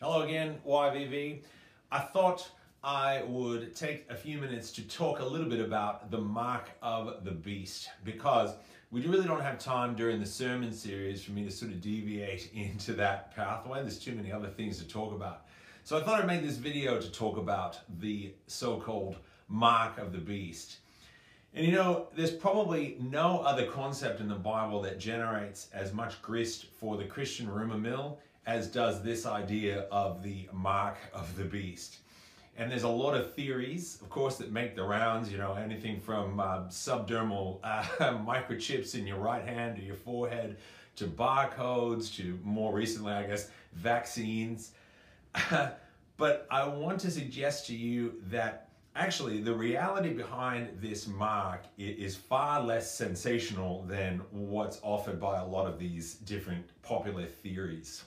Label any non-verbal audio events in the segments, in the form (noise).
Hello again, YVV. I thought I would take a few minutes to talk a little bit about the mark of the beast because we really don't have time during the sermon series for me to sort of deviate (laughs) into that pathway. There's too many other things to talk about. So I thought I'd make this video to talk about the so-called mark of the beast. And you know, there's probably no other concept in the Bible that generates as much grist for the Christian rumor mill as does this idea of the mark of the beast. And there's a lot of theories, of course, that make the rounds, you know, anything from uh, subdermal uh, (laughs) microchips in your right hand or your forehead to barcodes to more recently, I guess, vaccines. (laughs) but I want to suggest to you that actually the reality behind this mark is far less sensational than what's offered by a lot of these different popular theories.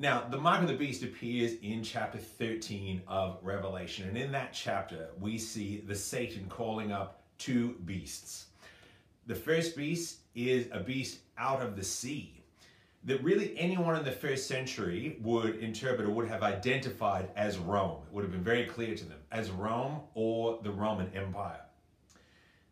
Now, the mark of the beast appears in chapter 13 of Revelation. And in that chapter, we see the Satan calling up two beasts. The first beast is a beast out of the sea that really anyone in the first century would interpret or would have identified as Rome. It would have been very clear to them as Rome or the Roman Empire.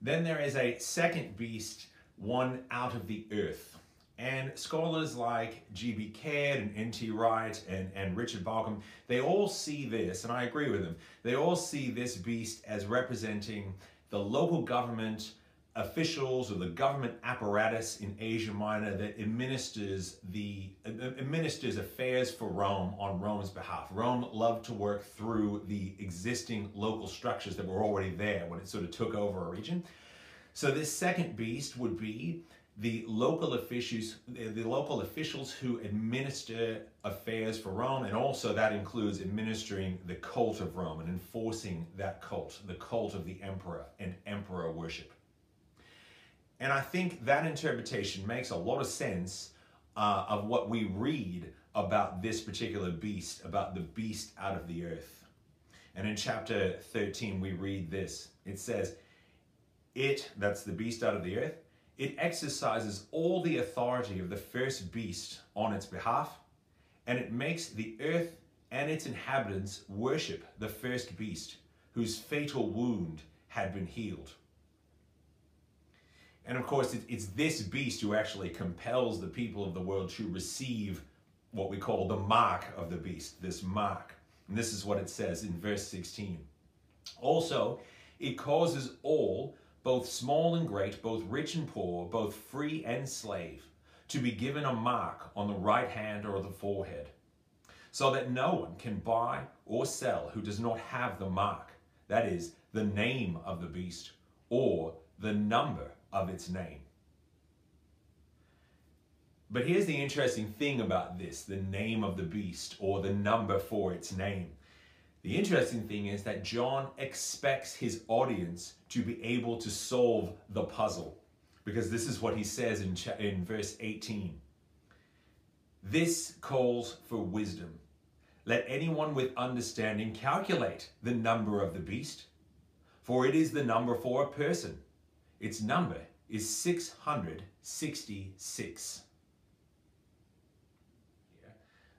Then there is a second beast, one out of the earth. And scholars like G.B. Caird and N.T. Wright and, and Richard Bauckham, they all see this, and I agree with them, they all see this beast as representing the local government officials or the government apparatus in Asia Minor that administers the administers affairs for Rome on Rome's behalf. Rome loved to work through the existing local structures that were already there when it sort of took over a region. So this second beast would be the local officials, the local officials who administer affairs for Rome, and also that includes administering the cult of Rome and enforcing that cult, the cult of the emperor and emperor worship. And I think that interpretation makes a lot of sense uh, of what we read about this particular beast, about the beast out of the earth. And in chapter 13, we read this. It says, It, that's the beast out of the earth, it exercises all the authority of the first beast on its behalf, and it makes the earth and its inhabitants worship the first beast, whose fatal wound had been healed. And of course, it's this beast who actually compels the people of the world to receive what we call the mark of the beast, this mark. And this is what it says in verse 16. Also, it causes all both small and great, both rich and poor, both free and slave, to be given a mark on the right hand or the forehead, so that no one can buy or sell who does not have the mark, that is, the name of the beast, or the number of its name. But here's the interesting thing about this the name of the beast, or the number for its name. The interesting thing is that John expects his audience to be able to solve the puzzle because this is what he says in, in verse 18. This calls for wisdom. Let anyone with understanding calculate the number of the beast, for it is the number for a person. Its number is 666.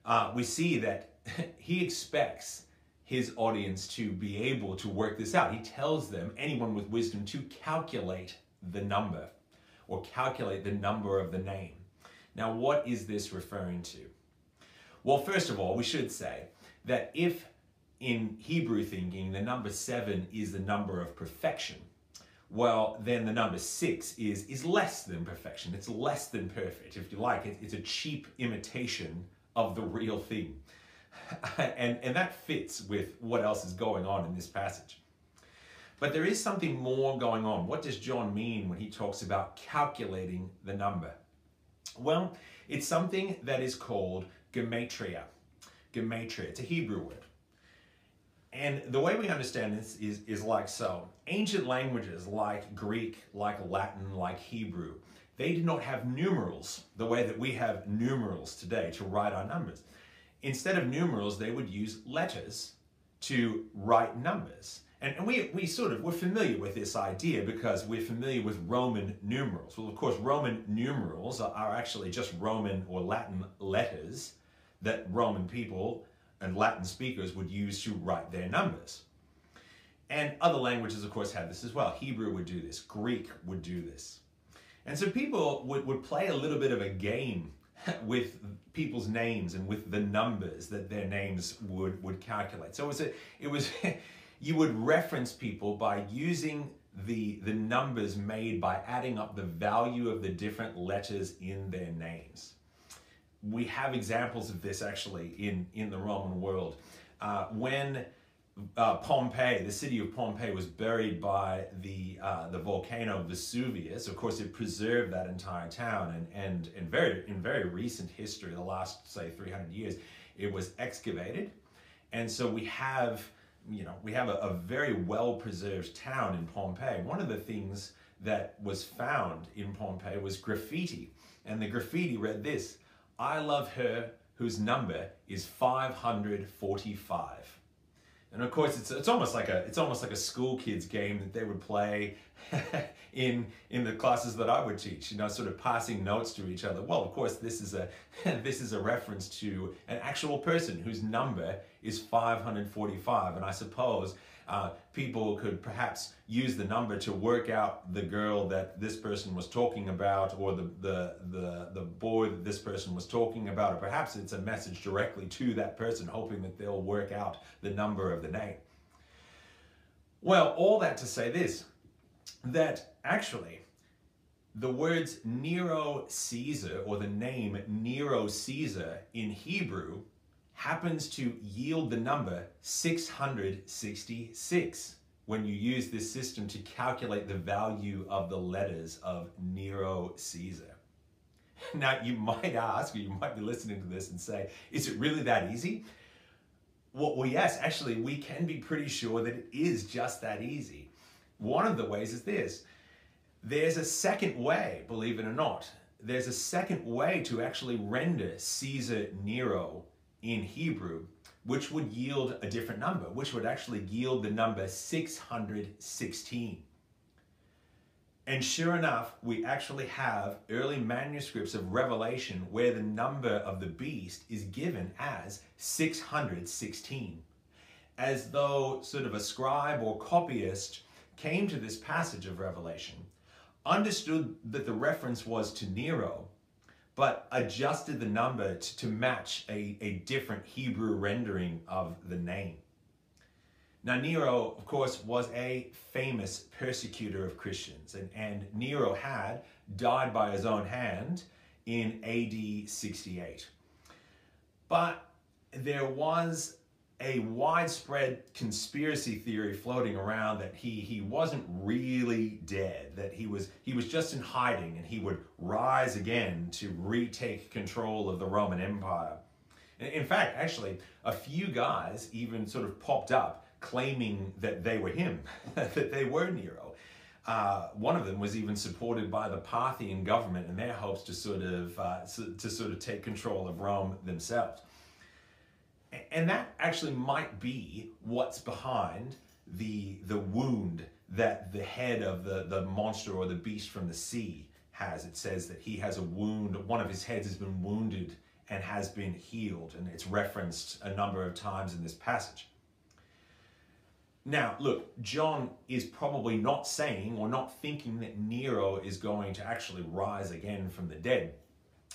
Uh, we see that (laughs) he expects his audience to be able to work this out. He tells them, anyone with wisdom, to calculate the number or calculate the number of the name. Now, what is this referring to? Well, first of all, we should say that if in Hebrew thinking the number seven is the number of perfection, well, then the number six is, is less than perfection. It's less than perfect. If you like, it, it's a cheap imitation of the real thing. (laughs) and, and that fits with what else is going on in this passage. But there is something more going on. What does John mean when he talks about calculating the number? Well, it's something that is called gematria. Gematria, it's a Hebrew word. And the way we understand this is, is like so. Ancient languages like Greek, like Latin, like Hebrew, they did not have numerals the way that we have numerals today to write our numbers instead of numerals, they would use letters to write numbers. And, and we, we sort of, we're familiar with this idea because we're familiar with Roman numerals. Well, of course, Roman numerals are, are actually just Roman or Latin letters that Roman people and Latin speakers would use to write their numbers. And other languages, of course, had this as well. Hebrew would do this, Greek would do this. And so people would, would play a little bit of a game (laughs) with people's names and with the numbers that their names would, would calculate. So it was, a, it was (laughs) you would reference people by using the, the numbers made by adding up the value of the different letters in their names. We have examples of this actually in, in the Roman world. Uh, when uh, Pompeii, the city of Pompeii, was buried by the uh, the volcano Vesuvius. Of course, it preserved that entire town, and and in very in very recent history, the last say 300 years, it was excavated, and so we have you know we have a, a very well preserved town in Pompeii. One of the things that was found in Pompeii was graffiti, and the graffiti read this: "I love her whose number is 545." And of course, it's, it's almost like a it's almost like a school kids game that they would play (laughs) in in the classes that I would teach. You know, sort of passing notes to each other. Well, of course, this is a (laughs) this is a reference to an actual person whose number is 545, and I suppose uh, people could perhaps use the number to work out the girl that this person was talking about or the, the, the, the boy that this person was talking about, or perhaps it's a message directly to that person, hoping that they'll work out the number of the name. Well, all that to say this that actually, the words Nero Caesar or the name Nero Caesar in Hebrew happens to yield the number 666 when you use this system to calculate the value of the letters of Nero Caesar. (laughs) Now, you might ask, or you might be listening to this and say, is it really that easy? Well, well, yes, actually, we can be pretty sure that it is just that easy. One of the ways is this there's a second way, believe it or not. There's a second way to actually render Caesar Nero in Hebrew, which would yield a different number, which would actually yield the number 616. And sure enough, we actually have early manuscripts of Revelation where the number of the beast is given as 616. As though sort of a scribe or copyist came to this passage of Revelation, understood that the reference was to Nero, but adjusted the number to, to match a, a different Hebrew rendering of the name. Now, Nero, of course, was a famous persecutor of Christians, and, and Nero had died by his own hand in AD 68. But there was a widespread conspiracy theory floating around that he he wasn't really dead that he was he was just in hiding and he would rise again to retake control of the Roman Empire. In fact actually a few guys even sort of popped up claiming that they were him (laughs) that they were Nero. Uh, one of them was even supported by the Parthian government in their hopes to sort of uh, to sort of take control of Rome themselves and that actually might be what's behind the the wound that the head of the the monster or the beast from the sea has. It says that he has a wound one of his heads has been wounded and has been healed and it's referenced a number of times in this passage. Now look john is probably not saying or not thinking that nero is going to actually rise again from the dead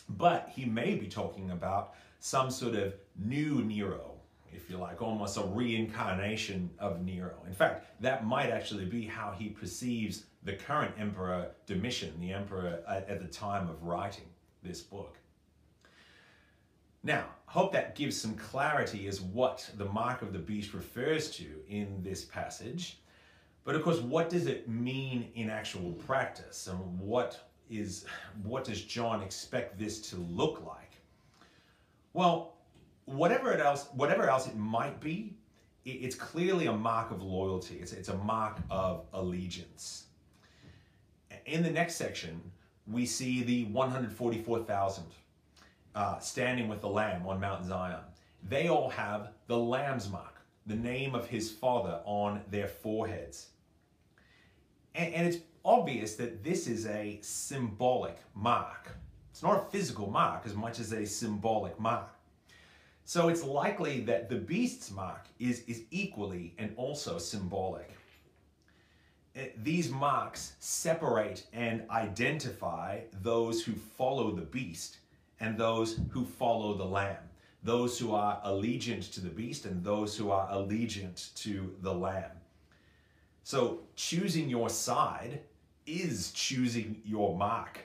but he may be talking about some sort of new Nero, if you like, almost a reincarnation of Nero. In fact, that might actually be how he perceives the current emperor Domitian, the emperor at the time of writing this book. Now, hope that gives some clarity as what the mark of the beast refers to in this passage. But of course, what does it mean in actual practice? And what is what does John expect this to look like? Well, whatever it else, whatever else it might be, it's clearly a mark of loyalty. It's, it's a mark of allegiance. In the next section, we see the 144,000 uh, standing with the Lamb on Mount Zion. They all have the Lamb's mark, the name of his father on their foreheads. And, and it's obvious that this is a symbolic mark it's not a physical mark as much as a symbolic mark. So it's likely that the beast's mark is, is equally and also symbolic. Eh, these marks separate and identify those who follow the beast and those who follow the lamb, those who are allegiant to the beast and those who are allegiant to the lamb. So choosing your side is choosing your mark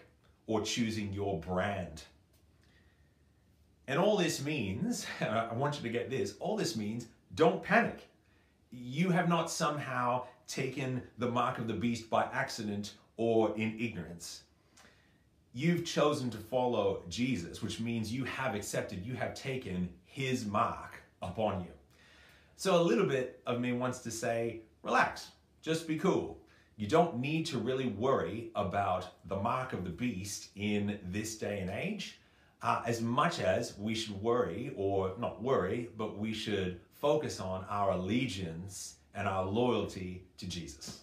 or choosing your brand. And all this means, (laughs) I want you to get this, all this means don't panic. You have not somehow taken the mark of the beast by accident or in ignorance. You've chosen to follow Jesus, which means you have accepted, you have taken his mark upon you. So a little bit of me wants to say, relax, just be cool. You don't need to really worry about the mark of the beast in this day and age uh, as much as we should worry, or not worry, but we should focus on our allegiance and our loyalty to Jesus.